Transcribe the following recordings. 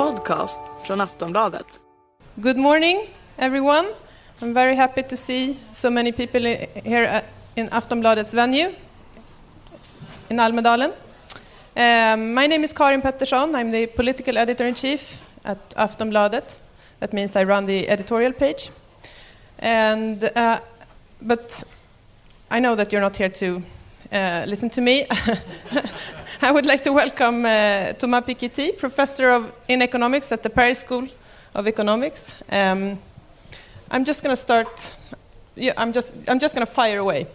podcast från Aftonbladet. Good morning, everyone. I'm very happy to see so many people here in Aftonbladet's venue in Almedalen. Um, my name is Karin Pettersson. I'm the political editor in chief at Aftonbladet. That means I run the editorial page. And uh, but I know that you're not here to uh, listen to me. I would like to welcome uh, Thomas Piketty, professor of in economics at the Paris School of Economics. Um, I'm just going to start. Yeah, I'm just. I'm just going to fire away.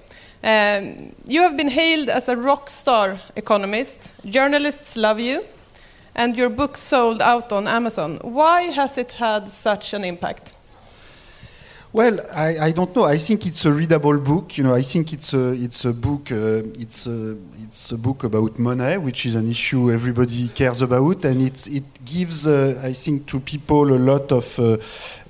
Um, you have been hailed as a rock star economist. Journalists love you, and your book sold out on Amazon. Why has it had such an impact? Well, I, I don't know. I think it's a readable book. You know, I think it's a it's a book. Uh, it's a it's a book about money, which is an issue everybody cares about, and it's it gives uh, I think to people a lot of. Uh,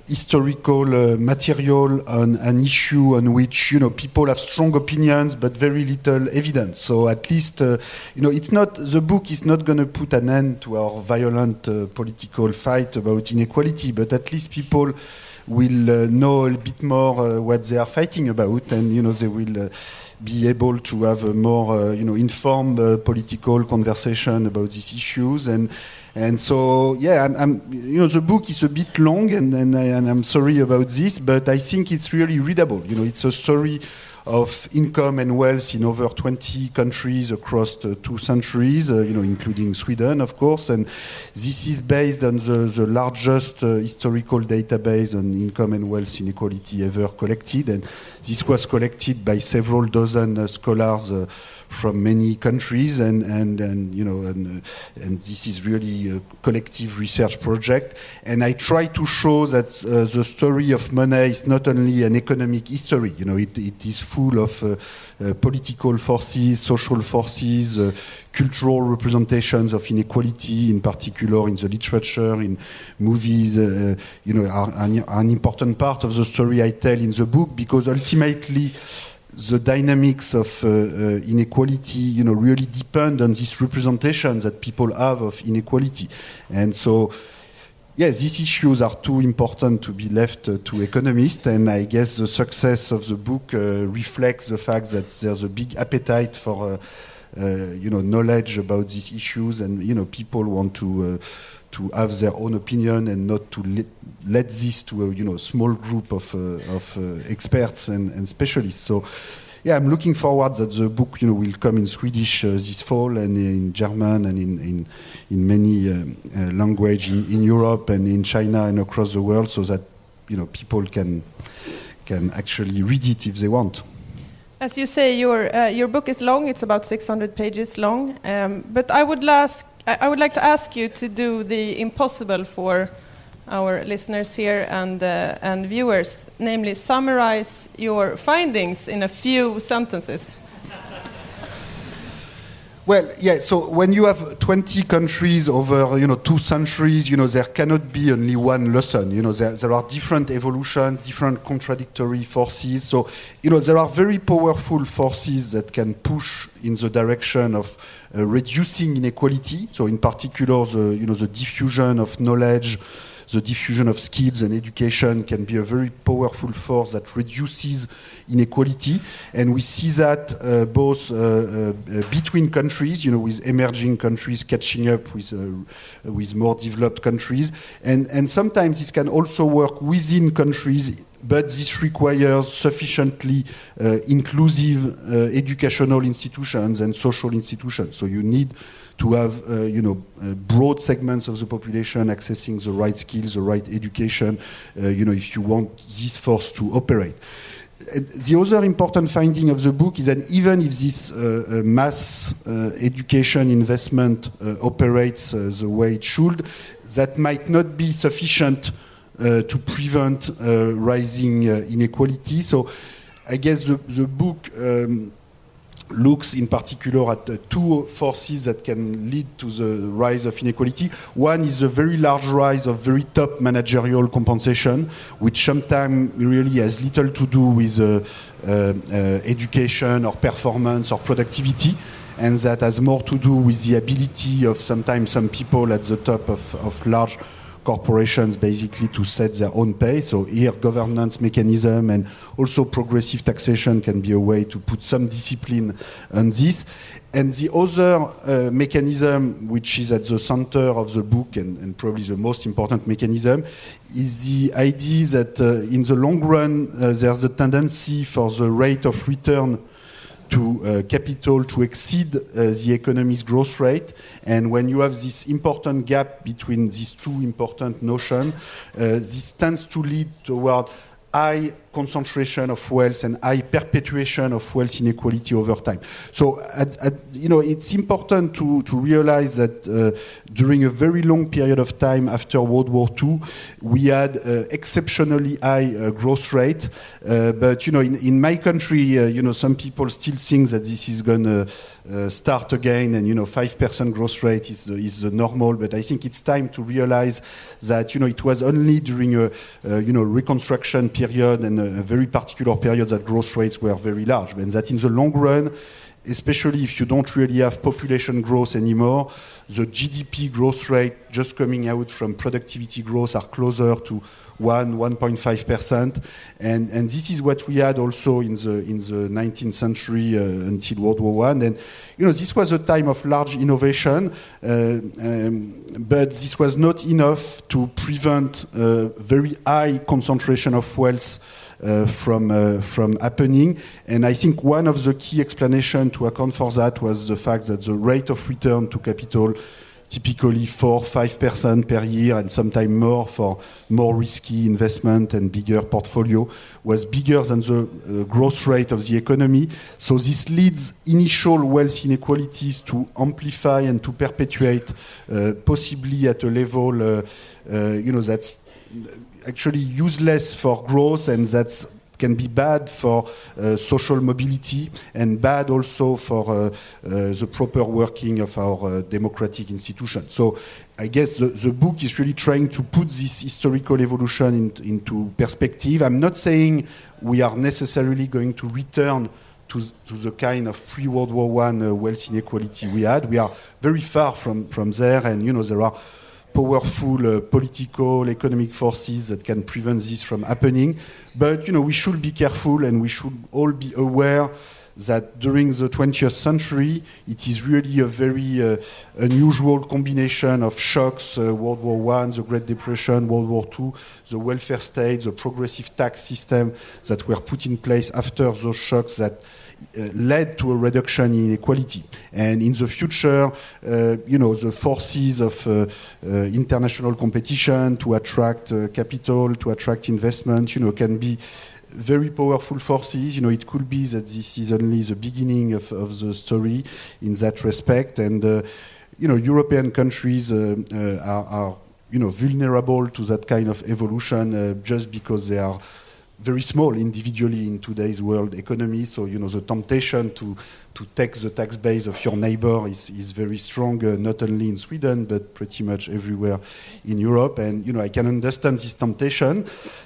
historical uh, material on an issue on which you know people have strong opinions but very little evidence so at least uh, you know it's not the book is not going to put an end to our violent uh, political fight about inequality but at least people will uh, know a bit more uh, what they are fighting about, and you know they will uh, be able to have a more uh, you know informed uh, political conversation about these issues and. And so, yeah, I'm, I'm, you know, the book is a bit long, and, and, I, and I'm sorry about this, but I think it's really readable. You know, it's a story of income and wealth in over 20 countries across two centuries, uh, you know, including Sweden, of course. And this is based on the, the largest uh, historical database on income and wealth inequality ever collected. And this was collected by several dozen uh, scholars from many countries, and and and you know, and and this is really a collective research project. And I try to show that uh, the story of money is not only an economic history. You know, it, it is full of uh, uh, political forces, social forces, uh, cultural representations of inequality, in particular in the literature, in movies. You know, are an, an important part of the story I tell in the book because ultimately the dynamics of uh, uh, inequality, you know, really depend on this representation that people have of inequality, and so. Yes, these issues are too important to be left uh, to economists, and I guess the success of the book uh, reflects the fact that there's a big appetite for, uh, uh, you know, knowledge about these issues, and you know, people want to uh, to have their own opinion and not to let, let this to a you know small group of uh, of experts and, and specialists. So. Yeah, I'm looking forward that the book, you know, will come in Swedish uh, this fall and in German and in in, in many uh, uh, language in, in Europe and in China and across the world, so that you know people can can actually read it if they want. As you say, your uh, your book is long. It's about 600 pages long. Um, but I would ask, I would like to ask you to do the impossible for our listeners here and uh, and viewers, namely summarize your findings in a few sentences. Well, yeah. So when you have 20 countries over, you know, two centuries, you know, there cannot be only one lesson. You know, there, there are different evolutions, different contradictory forces. So, you know, there are very powerful forces that can push in the direction of uh, reducing inequality. So, in particular, the, you know, the diffusion of knowledge the diffusion of skills and education can be a very powerful force that reduces inequality. And we see that uh, both uh, uh, between countries, you know, with emerging countries catching up with, uh, with more developed countries. And, and sometimes this can also work within countries but this requires sufficiently uh, inclusive uh, educational institutions and social institutions. So you need to have, uh, you know, uh, broad segments of the population accessing the right skills, the right education, you know, if you want this force to operate. The other important finding of the book is that even if this uh, uh, mass uh, education investment uh, operates uh, the way it should, that might not be sufficient uh, to prevent rising inequality. So I guess the, the book um, looks in particular at uh, two forces that can lead to the rise of inequality. One is the very large rise of very top managerial compensation, which sometimes really has little to do with uh, uh, uh, education or performance or productivity. and that has more to do with the ability of sometimes some people at the top of, of large corporations basically to set their own pace. So here, governance mechanism and also progressive taxation can be a way to put some discipline on this. And the other uh, mechanism, which is at the center of the book and, and, probably the most important mechanism, is the idea that uh, in the long run, uh, there's a tendency for the rate of return to uh, capital to exceed uh, the economy's growth rate. And when you have this important gap between these two important notions, uh, this tends to lead toward high concentration of wealth and high perpetuation of wealth inequality over time. So, at, at, you know, it's important to, to realize that uh, during a very long period of time after World War II, we had uh, exceptionally high uh, growth rate. Uh, but, you know, in, in my country, uh, you know, some people still think that this is going to uh, start again and, you know, 5% growth rate is, is the normal. But I think it's time to realize that, you know, it was only during a, you know, reconstruction period and very particular period that growth rates were very large. And that in the long run, especially if you don't really have population growth anymore, the GDP growth rate just coming out from productivity growth are closer to 1, 1.5%. And, and this is what we had also in the, in the 19th century uh, until World War I. And, you know, this was a time of large innovation, uh, um, but this was not enough to prevent uh, very high concentration of wealth uh, from uh, from happening. And I think one of the key explanations to account for that was the fact that the rate of return to capital typically 4 5% per year and sometimes more for more risky investment and bigger portfolio was bigger than the uh, growth rate of the economy. So this leads initial wealth inequalities to amplify and to perpetuate uh, possibly at a level uh, uh you know that's actually useless for growth and that can be bad for uh, social mobility and bad also for uh, uh, the proper working of our uh, democratic institutions. So I guess the, the, book is really trying to put this historical evolution in, into perspective. I'm not saying we are necessarily going to return to, to the kind of pre-World War I uh, wealth inequality we had. We are very far from, from there and, you know, there are powerful uh, political, economic forces that can prevent this from happening. But you know, we should be careful, and we should all be aware that during the 20th century, it is really a very uh, unusual combination of shocks uh, World War I, the Great Depression, World War II, the welfare state, the progressive tax system that were put in place after those shocks that led to a reduction in inequality. And in the future, uh, you know, the forces of uh, international competition to attract capital, to attract investment, you know, can be very powerful forces. You know, it could be that this is only the beginning of, of the story in that respect. And, uh, you know, European countries uh, uh, are, are, you know, vulnerable to that kind of evolution just because they are very small individually in today's world economy. So, you know, the temptation to, to take the tax base of your neighbor is, is very strong, uh, not only in Sweden, but pretty much everywhere in Europe. And, you know, I can understand this temptation,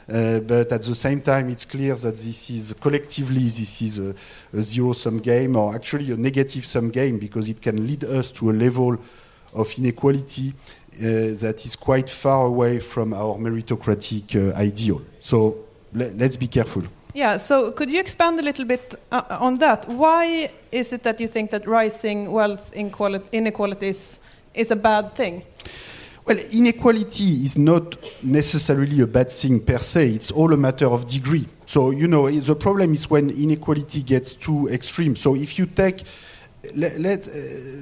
uh, but at the same time, it's clear that this is collectively, this is a, a zero sum game, or actually a negative sum game, because it can lead us to a level of inequality uh, that is quite far away from our meritocratic uh, ideal. So, let's be careful. Yeah, so could you expand a little bit uh, on that? Why is it that you think that rising wealth inequalities is a bad thing? Well, inequality is not necessarily a bad thing per se, it's all a matter of degree. So, you know, the problem is when inequality gets too extreme. So, if you take let, let uh,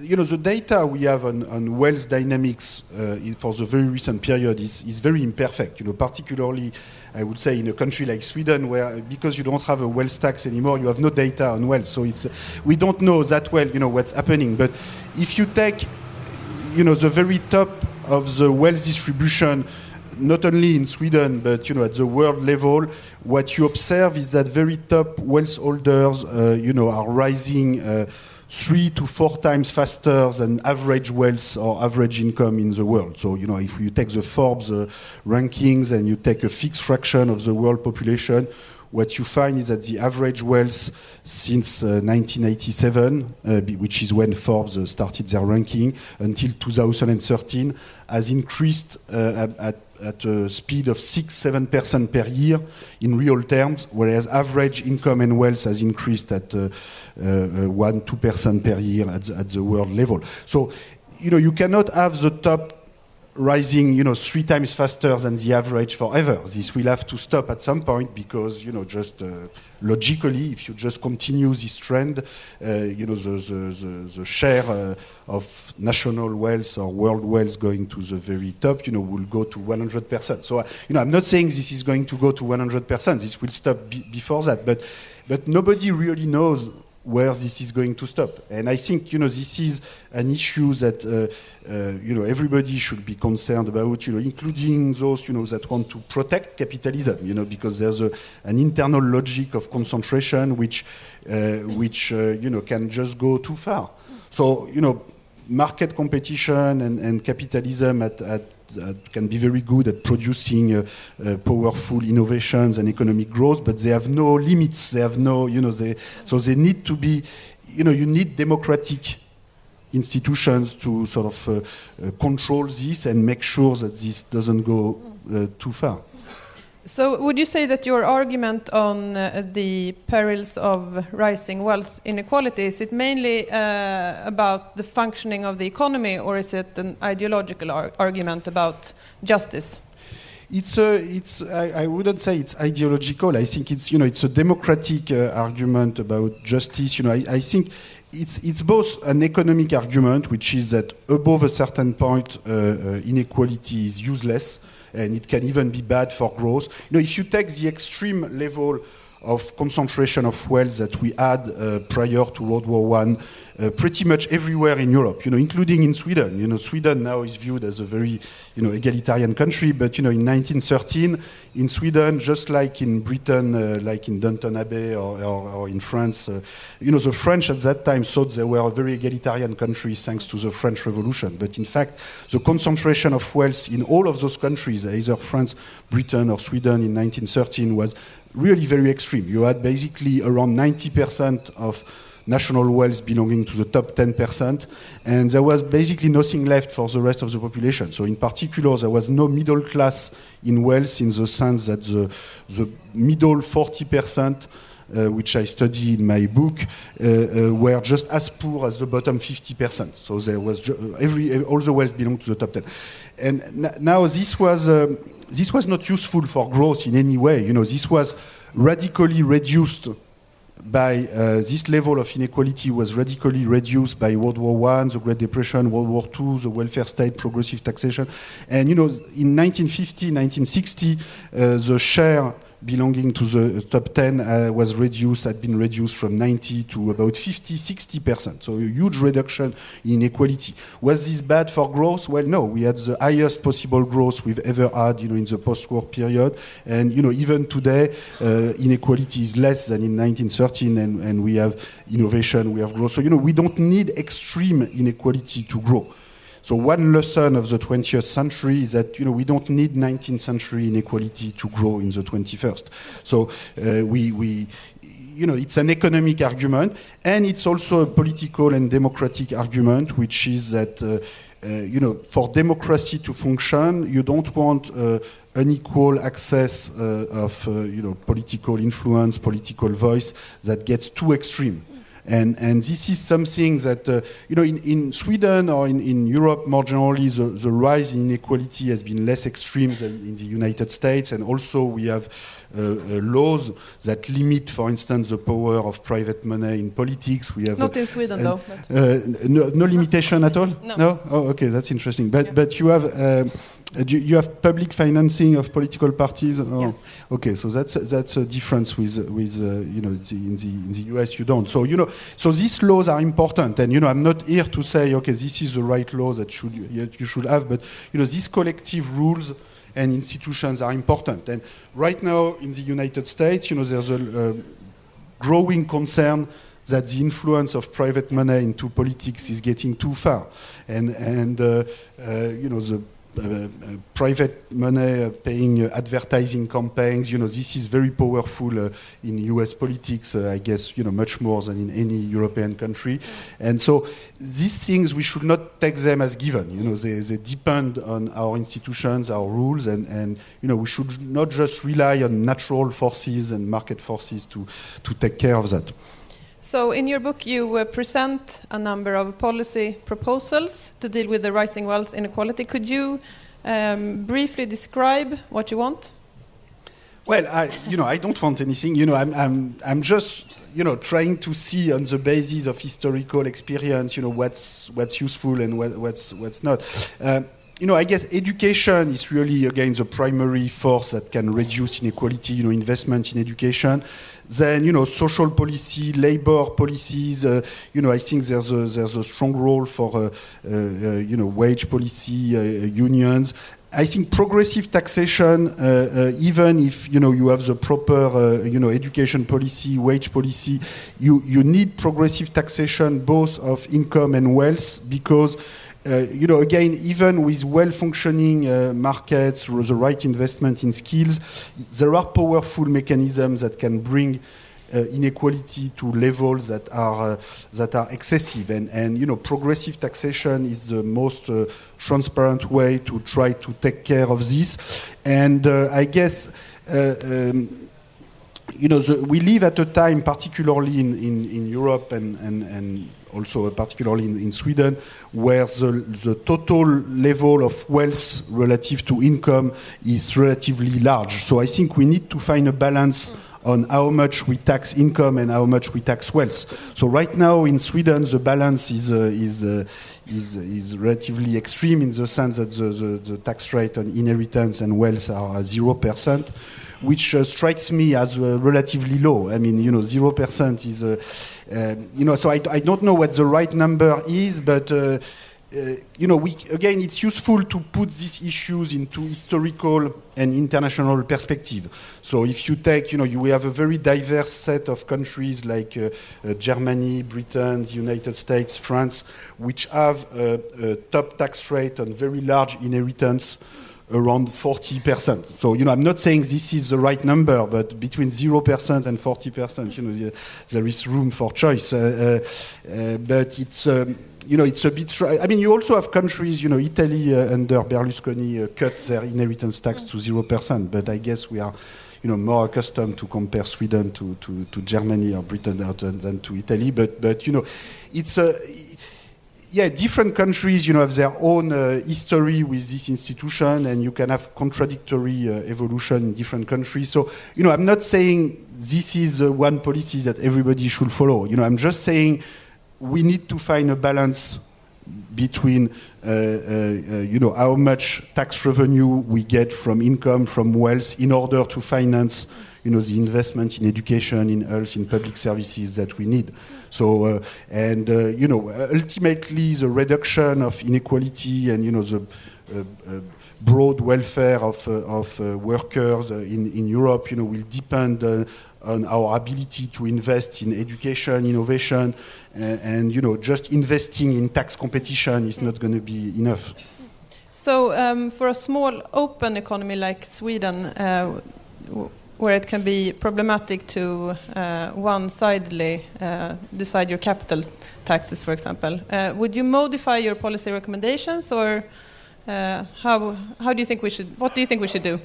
you know the data we have on, on wealth dynamics uh, for the very recent period is, is very imperfect. You know, particularly I would say in a country like Sweden, where because you don't have a wealth tax anymore, you have no data on wealth. So it's we don't know that well, you know, what's happening. But if you take, you know, the very top of the wealth distribution not only in Sweden but you know at the world level, what you observe is that very top wealth holders, uh, you know, are rising. Uh, three to four times faster than average wealth or average income in the world. So, you know, if you take the Forbes uh, rankings and you take a fixed fraction of the world population, what you find is that the average wealth since uh, 1987, uh, which is when Forbes uh, started their ranking, until 2013, has increased uh, at, at a speed of 6 7% per year in real terms, whereas average income and wealth has increased at uh, uh, 1 2% per year at the, at the world level. So, you know, you cannot have the top rising, you know, three times faster than the average forever. This will have to stop at some point because, you know, just uh, logically, if you just continue this trend, uh, you know, the, the, the, the share uh, of national wealth or world wealth going to the very top, you know, will go to 100%. So, uh, you know, I'm not saying this is going to go to 100%. This will stop before that, but but nobody really knows where this is going to stop. And I think you know this is an issue that uh, uh, you know everybody should be concerned about. You know, including those you know that want to protect capitalism. You know, because there's a, an internal logic of concentration which uh, which uh, you know can just go too far. So you know, market competition and, and capitalism at, at uh, can be very good at producing uh, uh, powerful innovations and economic growth, but they have no limits. They have no, you know, they, so they need to be, you know, you need democratic institutions to sort of uh, control this and make sure that this doesn't go too far. So, would you say that your argument on uh, the perils of rising wealth inequality is it mainly uh, about the functioning of the economy, or is it an ideological ar argument about justice? It's a, it's. I, I, wouldn't say it's ideological. I think it's, you know, it's a democratic uh, argument about justice. You know, I, I, think it's it's both an economic argument, which is that above a certain point, uh, uh, inequality is useless and it can even be bad for growth. You know, if you take the extreme level of concentration of wealth that we had uh, prior to World War One, uh, pretty much everywhere in Europe, you know, including in Sweden. You know, Sweden now is viewed as a very, you know, egalitarian country, but you know, in 1913, in Sweden, just like in Britain, uh, like in Downton Abbey or, or, or in France, uh, you know, the French at that time thought they were a very egalitarian country thanks to the French Revolution. But in fact, the concentration of wealth in all of those countries, either France, Britain, or Sweden in 1913, was really very extreme. You had basically around 90% of national wealth belonging to the top 10%, and there was basically nothing left for the rest of the population. So, in particular, there was no middle class in wealth in the sense that the, the middle 40%. Uh, which I study in my book, uh, uh, were just as poor as the bottom 50%. So there was every all the wealth belonged to the top 10. And now this was um, this was not useful for growth in any way. You know, this was radically reduced by uh, this level of inequality was radically reduced by World War One, the Great Depression, World War Two, the welfare state, progressive taxation, and you know, in 1950, 1960, uh, the share belonging to the top 10 uh, was reduced, had been reduced from 90 to about 50, 60%. So a huge reduction in equality. Was this bad for growth? Well, no. We had the highest possible growth we've ever had, you know, in the post-war period. And, you know, even today, uh, inequality is less than in 1913 and, and we have innovation, we have growth. So, you know, we don't need extreme inequality to grow. So one lesson of the 20th century is that you know we don't need 19th century inequality to grow in the 21st. So uh, we, we you know, it's an economic argument, and it's also a political and democratic argument, which is that, uh, uh, you know, for democracy to function, you don't want uh, unequal access uh, of, uh, you know, political influence, political voice that gets too extreme. And, and this is something that, uh, you know, in, in Sweden or in, in Europe more generally, the, the rise in inequality has been less extreme than in the United States. And also we have uh, uh, laws that limit, for instance, the power of private money in politics. We have not in Sweden, though. Uh, no, no, limitation at all. No. no? Oh, okay, that's interesting. But yeah. but you have. Uh, you have public financing of political parties. Oh, yes. Okay, so that's that's a difference with with uh, you know the, in the in the US you don't. So you know so these laws are important, and you know I'm not here to say okay this is the right law that should you should have, but you know these collective rules and institutions are important. And right now in the United States, you know, there's a growing concern that the influence of private money into politics is getting too far, and and uh, uh, you know the private money uh, paying uh, advertising campaigns. You know, this is very powerful uh, in U.S. politics. Uh, I guess you know much more than in any European country. And so these things we should not take them as given. You know, they, they depend on our institutions, our rules, and, and you know we should not just rely on natural forces and market forces to to take care of that. So, in your book, you uh, present a number of policy proposals to deal with the rising wealth inequality. Could you um, briefly describe what you want? Well, I, you know, I don't want anything. You know, I'm, I'm, I'm just, you know, trying to see on the basis of historical experience, you know, what's, what's useful and what, what's, what's not. Um, you know, I guess education is really again the primary force that can reduce inequality. You know, investment in education. Then, you know, social policy, labor policies. Uh, you know, I think there's a, there's a strong role for, uh, uh, you know, wage policy, uh, unions. I think progressive taxation, uh, uh, even if you know you have the proper uh, you know education policy, wage policy, you you need progressive taxation both of income and wealth because uh, you know, again, even with well-functioning uh, markets, the right investment in skills, there are powerful mechanisms that can bring uh, inequality to levels that are uh, that are excessive, and and you know, progressive taxation is the most uh, transparent way to try to take care of this, and uh, I guess. Um, you know, the, we live at a time, particularly in, in, in Europe and, and, and also particularly in, in, Sweden, where the, the total level of wealth relative to income is relatively large. So I think we need to find a balance on how much we tax income and how much we tax wealth. So right now in Sweden, the balance is uh, is, uh, is is relatively extreme in the sense that the, the, the tax rate on inheritance and wealth are zero percent which uh, strikes me as uh, relatively low. I mean, you know, zero percent is, uh, uh you know, so I, I, don't know what the right number is, but. Uh, uh, you know, we, again, it's useful to put these issues into historical and international perspective. So, if you take, you know, you, we have a very diverse set of countries like Germany, Britain, the United States, France, which have a, a top tax rate on very large inheritance around 40%. So, you know, I'm not saying this is the right number, but between 0% and 40%, you know, there is room for choice. Uh, uh, uh, but it's, um, you know, it's a bit. I mean, you also have countries, you know, Italy uh, under Berlusconi uh, cut their inheritance tax to 0%, but I guess we are you know, more accustomed to compare Sweden to, to, to Germany or Britain than, than to Italy. But, but you know, it's a, yeah, different countries, you know, have their own uh, history with this institution, and you can have contradictory uh, evolution in different countries. So, you know, I'm not saying this is uh, one policy that everybody should follow. You know, I'm just saying we need to find a balance between, uh, uh, uh, you know, how much tax revenue we get from income, from wealth, in order to finance, you know, the investment in education, in health, in public services that we need. So, uh, and uh, you know, ultimately, the reduction of inequality and you know the uh, broad welfare of, of workers in, in Europe, you know, will depend on our ability to invest in education, innovation, and, you know, just investing in tax competition is not going to be enough. So, um, for a small open economy like Sweden, uh, where it can be problematic to uh, one-sidedly uh, decide your capital taxes, for example. Uh, would you modify your policy recommendations, or uh, how how do you think we should? What do you think we should do?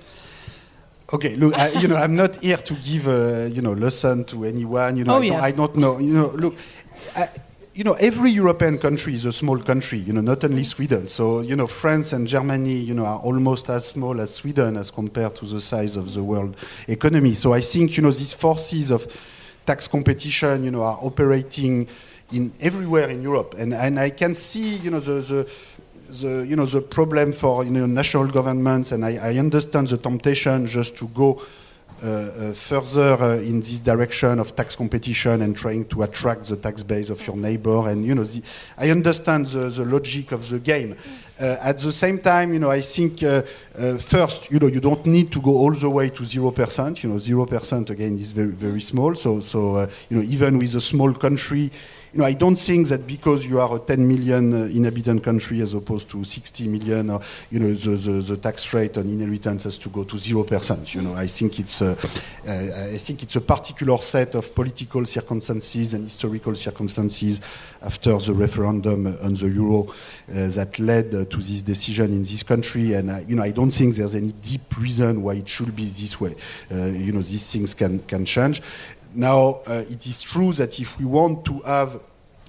Okay, look, I, you know, I'm not here to give a you know lesson to anyone. You know, oh, I, yes. don't, I don't know. You know, look. I, you know, every European country is a small country, you know, not only Sweden. So, you know, France and Germany, you know, are almost as small as Sweden as compared to the size of the world economy. So I think, you know, these forces of tax competition, you know, are operating in everywhere in Europe. And, and I can see, you know, the, the the, you know, the problem for you know, national governments, and I, I understand the temptation just to go uh, uh, further uh, in this direction of tax competition and trying to attract the tax base of your neighbor. And you know, the, I understand the, the, logic of the game, at the same time, you know, I think uh, uh, first, you know, you don't need to go all the way to zero percent. You know, zero percent again is very very small. So so uh, you know, even with a small country, you know, I don't think that because you are a 10 million uh, inhabitant country as opposed to 60 million, you know, the, the, the tax rate on inheritance has to go to zero percent. You know, I think it's a, uh, I think it's a particular set of political circumstances and historical circumstances after the referendum on the euro uh, that led uh, to this decision in this country. And I, you know, I don't think there's any deep reason why it should be this way. Uh, you know, these things can can change. Now, uh, it is true that if we want to have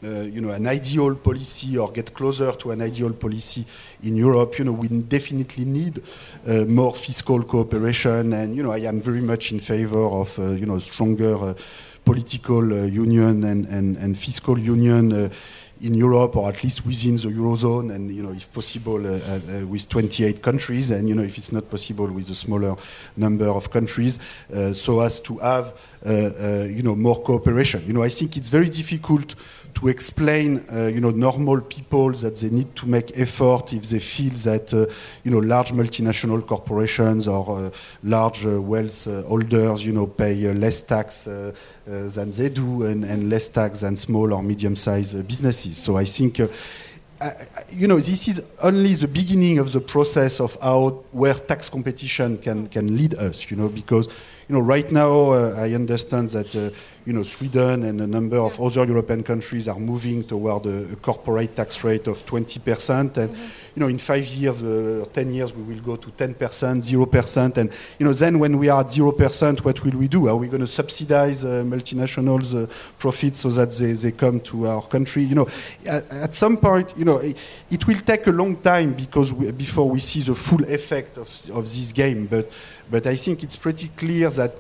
uh, you know, an ideal policy or get closer to an ideal policy in Europe, you know, we definitely need uh, more fiscal cooperation. And, you know, I am very much in favor of, uh, you know, stronger political uh, union and, and, and, fiscal union uh, in Europe, or at least within the eurozone, and you know, if possible, uh, uh, with 28 countries, and you know, if it's not possible, with a smaller number of countries, uh, so as to have you know more cooperation. You know, I think it's very difficult to explain, uh, you know, normal people that they need to make effort if they feel that, uh, you know, large multinational corporations or uh, large wealth holders, you know, pay less tax than they do and, and, less tax than small or medium-sized businesses. So I think. Uh, you know, this is only the beginning of the process of how where tax competition can can lead us. You know, because you know right now uh, I understand that uh, you know, Sweden and a number of other European countries are moving toward a, a corporate tax rate of 20%. And, mm-hmm. you know, in five years or uh, 10 years, we will go to 10%, 0%. And, you know, then when we are at 0%, what will we do? Are we going to subsidize uh, multinationals' uh, profits so that they, they come to our country? You know, at, at some point, you know, it, it, will take a long time because we, before we see the full effect of, of this game. But, but I think it's pretty clear that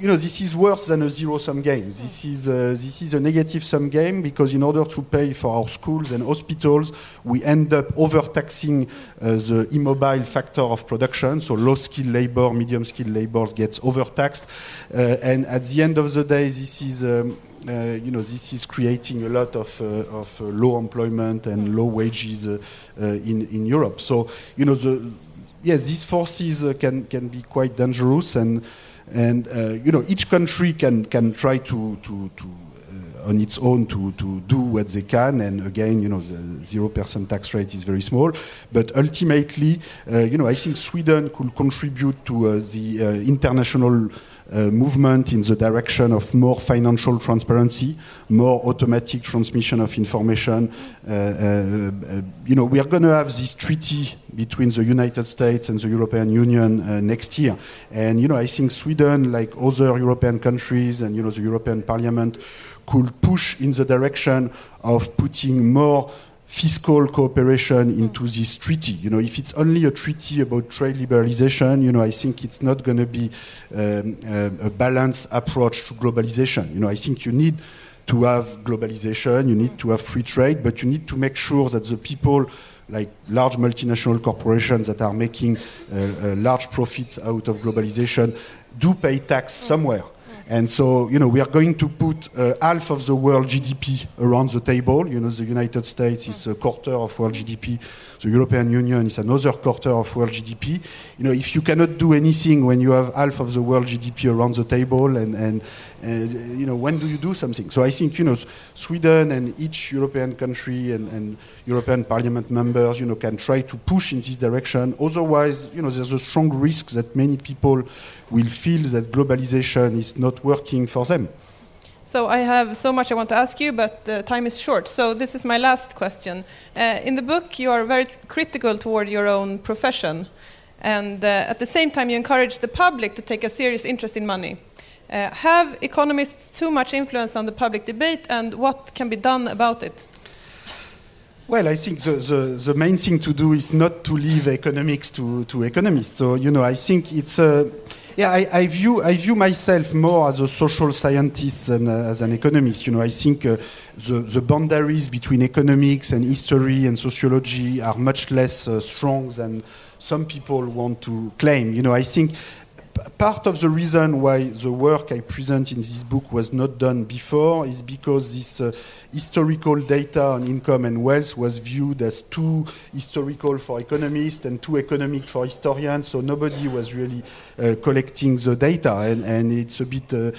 you know, this is worse than a zero-sum game. This is, uh, this is a negative-sum game because in order to pay for our schools and hospitals, we end up overtaxing uh, the immobile factor of production. So low-skilled labor, medium-skilled labor gets overtaxed. Uh, and at the end of the day, this is... Um, uh, you know, this is creating a lot of, uh, of uh, low employment and low wages uh, uh, in, in Europe. So, you know, the, yes, these forces uh, can, can be quite dangerous. And and uh, you know, each country can can try to to, to uh, on its own to, to do what they can. And again, you know, the zero percent tax rate is very small. But ultimately, uh, you know, I think Sweden could contribute to uh, the uh, international movement in the direction of more financial transparency, more automatic transmission of information. Uh, uh, you know, we are going to have this treaty between the United States and the European Union uh, next year, and you know, I think Sweden, like other European countries, and you know, the European Parliament could push in the direction of putting more fiscal cooperation into this treaty. You know, if it's only a treaty about trade liberalization, you know, I think it's not going to be um, a, a balanced approach to globalization. You know, I think you need to have globalization, you need to have free trade, but you need to make sure that the people like large multinational corporations that are making uh, uh, large profits out of globalization do pay tax somewhere. And so, you know, we are going to put uh, half of the world GDP around the table. You know, the United States is a quarter of world GDP. The European Union is another quarter of world GDP. You know, if you cannot do anything when you have half of the world GDP around the table, and, and you know, when do you do something? So I think, you know, Sweden and each European country and, and European Parliament members, you know, can try to push in this direction. Otherwise, you know, there's a strong risk that many people will feel that globalization is not working for them. So I have so much I want to ask you, but uh, time is short. So this is my last question. Uh, in the book, you are very critical toward your own profession, and uh, at the same time, you encourage the public to take a serious interest in money. Uh, have economists too much influence on the public debate, and what can be done about it? Well, I think the, the, the, main thing to do is not to leave economics to, to economists. So, you know, I think it's a. Uh, yeah, I, I, view I view myself more as a social scientist than uh, as an economist. You know, I think uh, the the boundaries between economics and history and sociology are much less uh, strong than some people want to claim. You know, I think part of the reason why the work I present in this book was not done before is because this uh, historical data on income and wealth was viewed as too historical for economists and too economic for historians, so nobody was really uh, collecting the data, and, and it's a bit uh,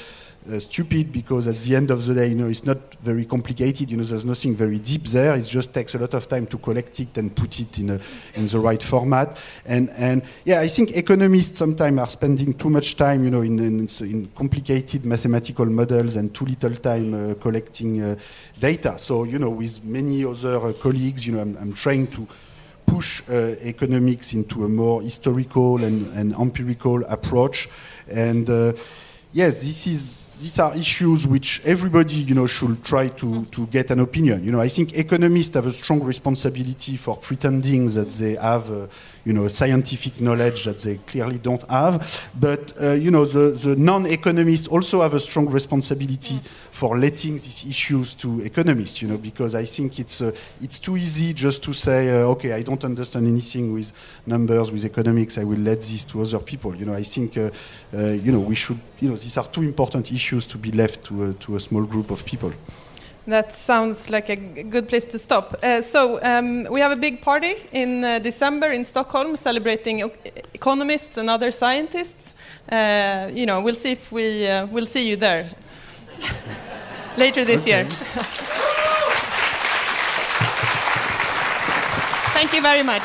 uh, stupid because at the end of the day, you know, it's not very complicated. You know, there's nothing very deep there. It just takes a lot of time to collect it and put it in a, in the right format. And and yeah, I think economists sometimes are spending too much time, you know, in in, in complicated mathematical models and too little time uh, collecting uh, data. So you know, with many other uh, colleagues, you know, I'm, I'm trying to push uh, economics into a more historical and, and empirical approach and uh, yes, this is these are issues which everybody, you know, should try to, to get an opinion. You know, I think economists have a strong responsibility for pretending that they have, uh, you know, scientific knowledge that they clearly don't have. But, uh, you know, the, the non-economists also have a strong responsibility for letting these issues to economists, you know, because I think it's, uh, it's too easy just to say, uh, okay, I don't understand anything with numbers, with economics, I will let this to other people. You know, I think, uh, uh, you know, we should, you know, these are two important issues to be left to a, to a small group of people. That sounds like a good place to stop. Uh, so um, we have a big party in uh, December in Stockholm celebrating economists and other scientists. Uh, you know, we'll see if we uh, will see you there later this okay. year. Thank you very much.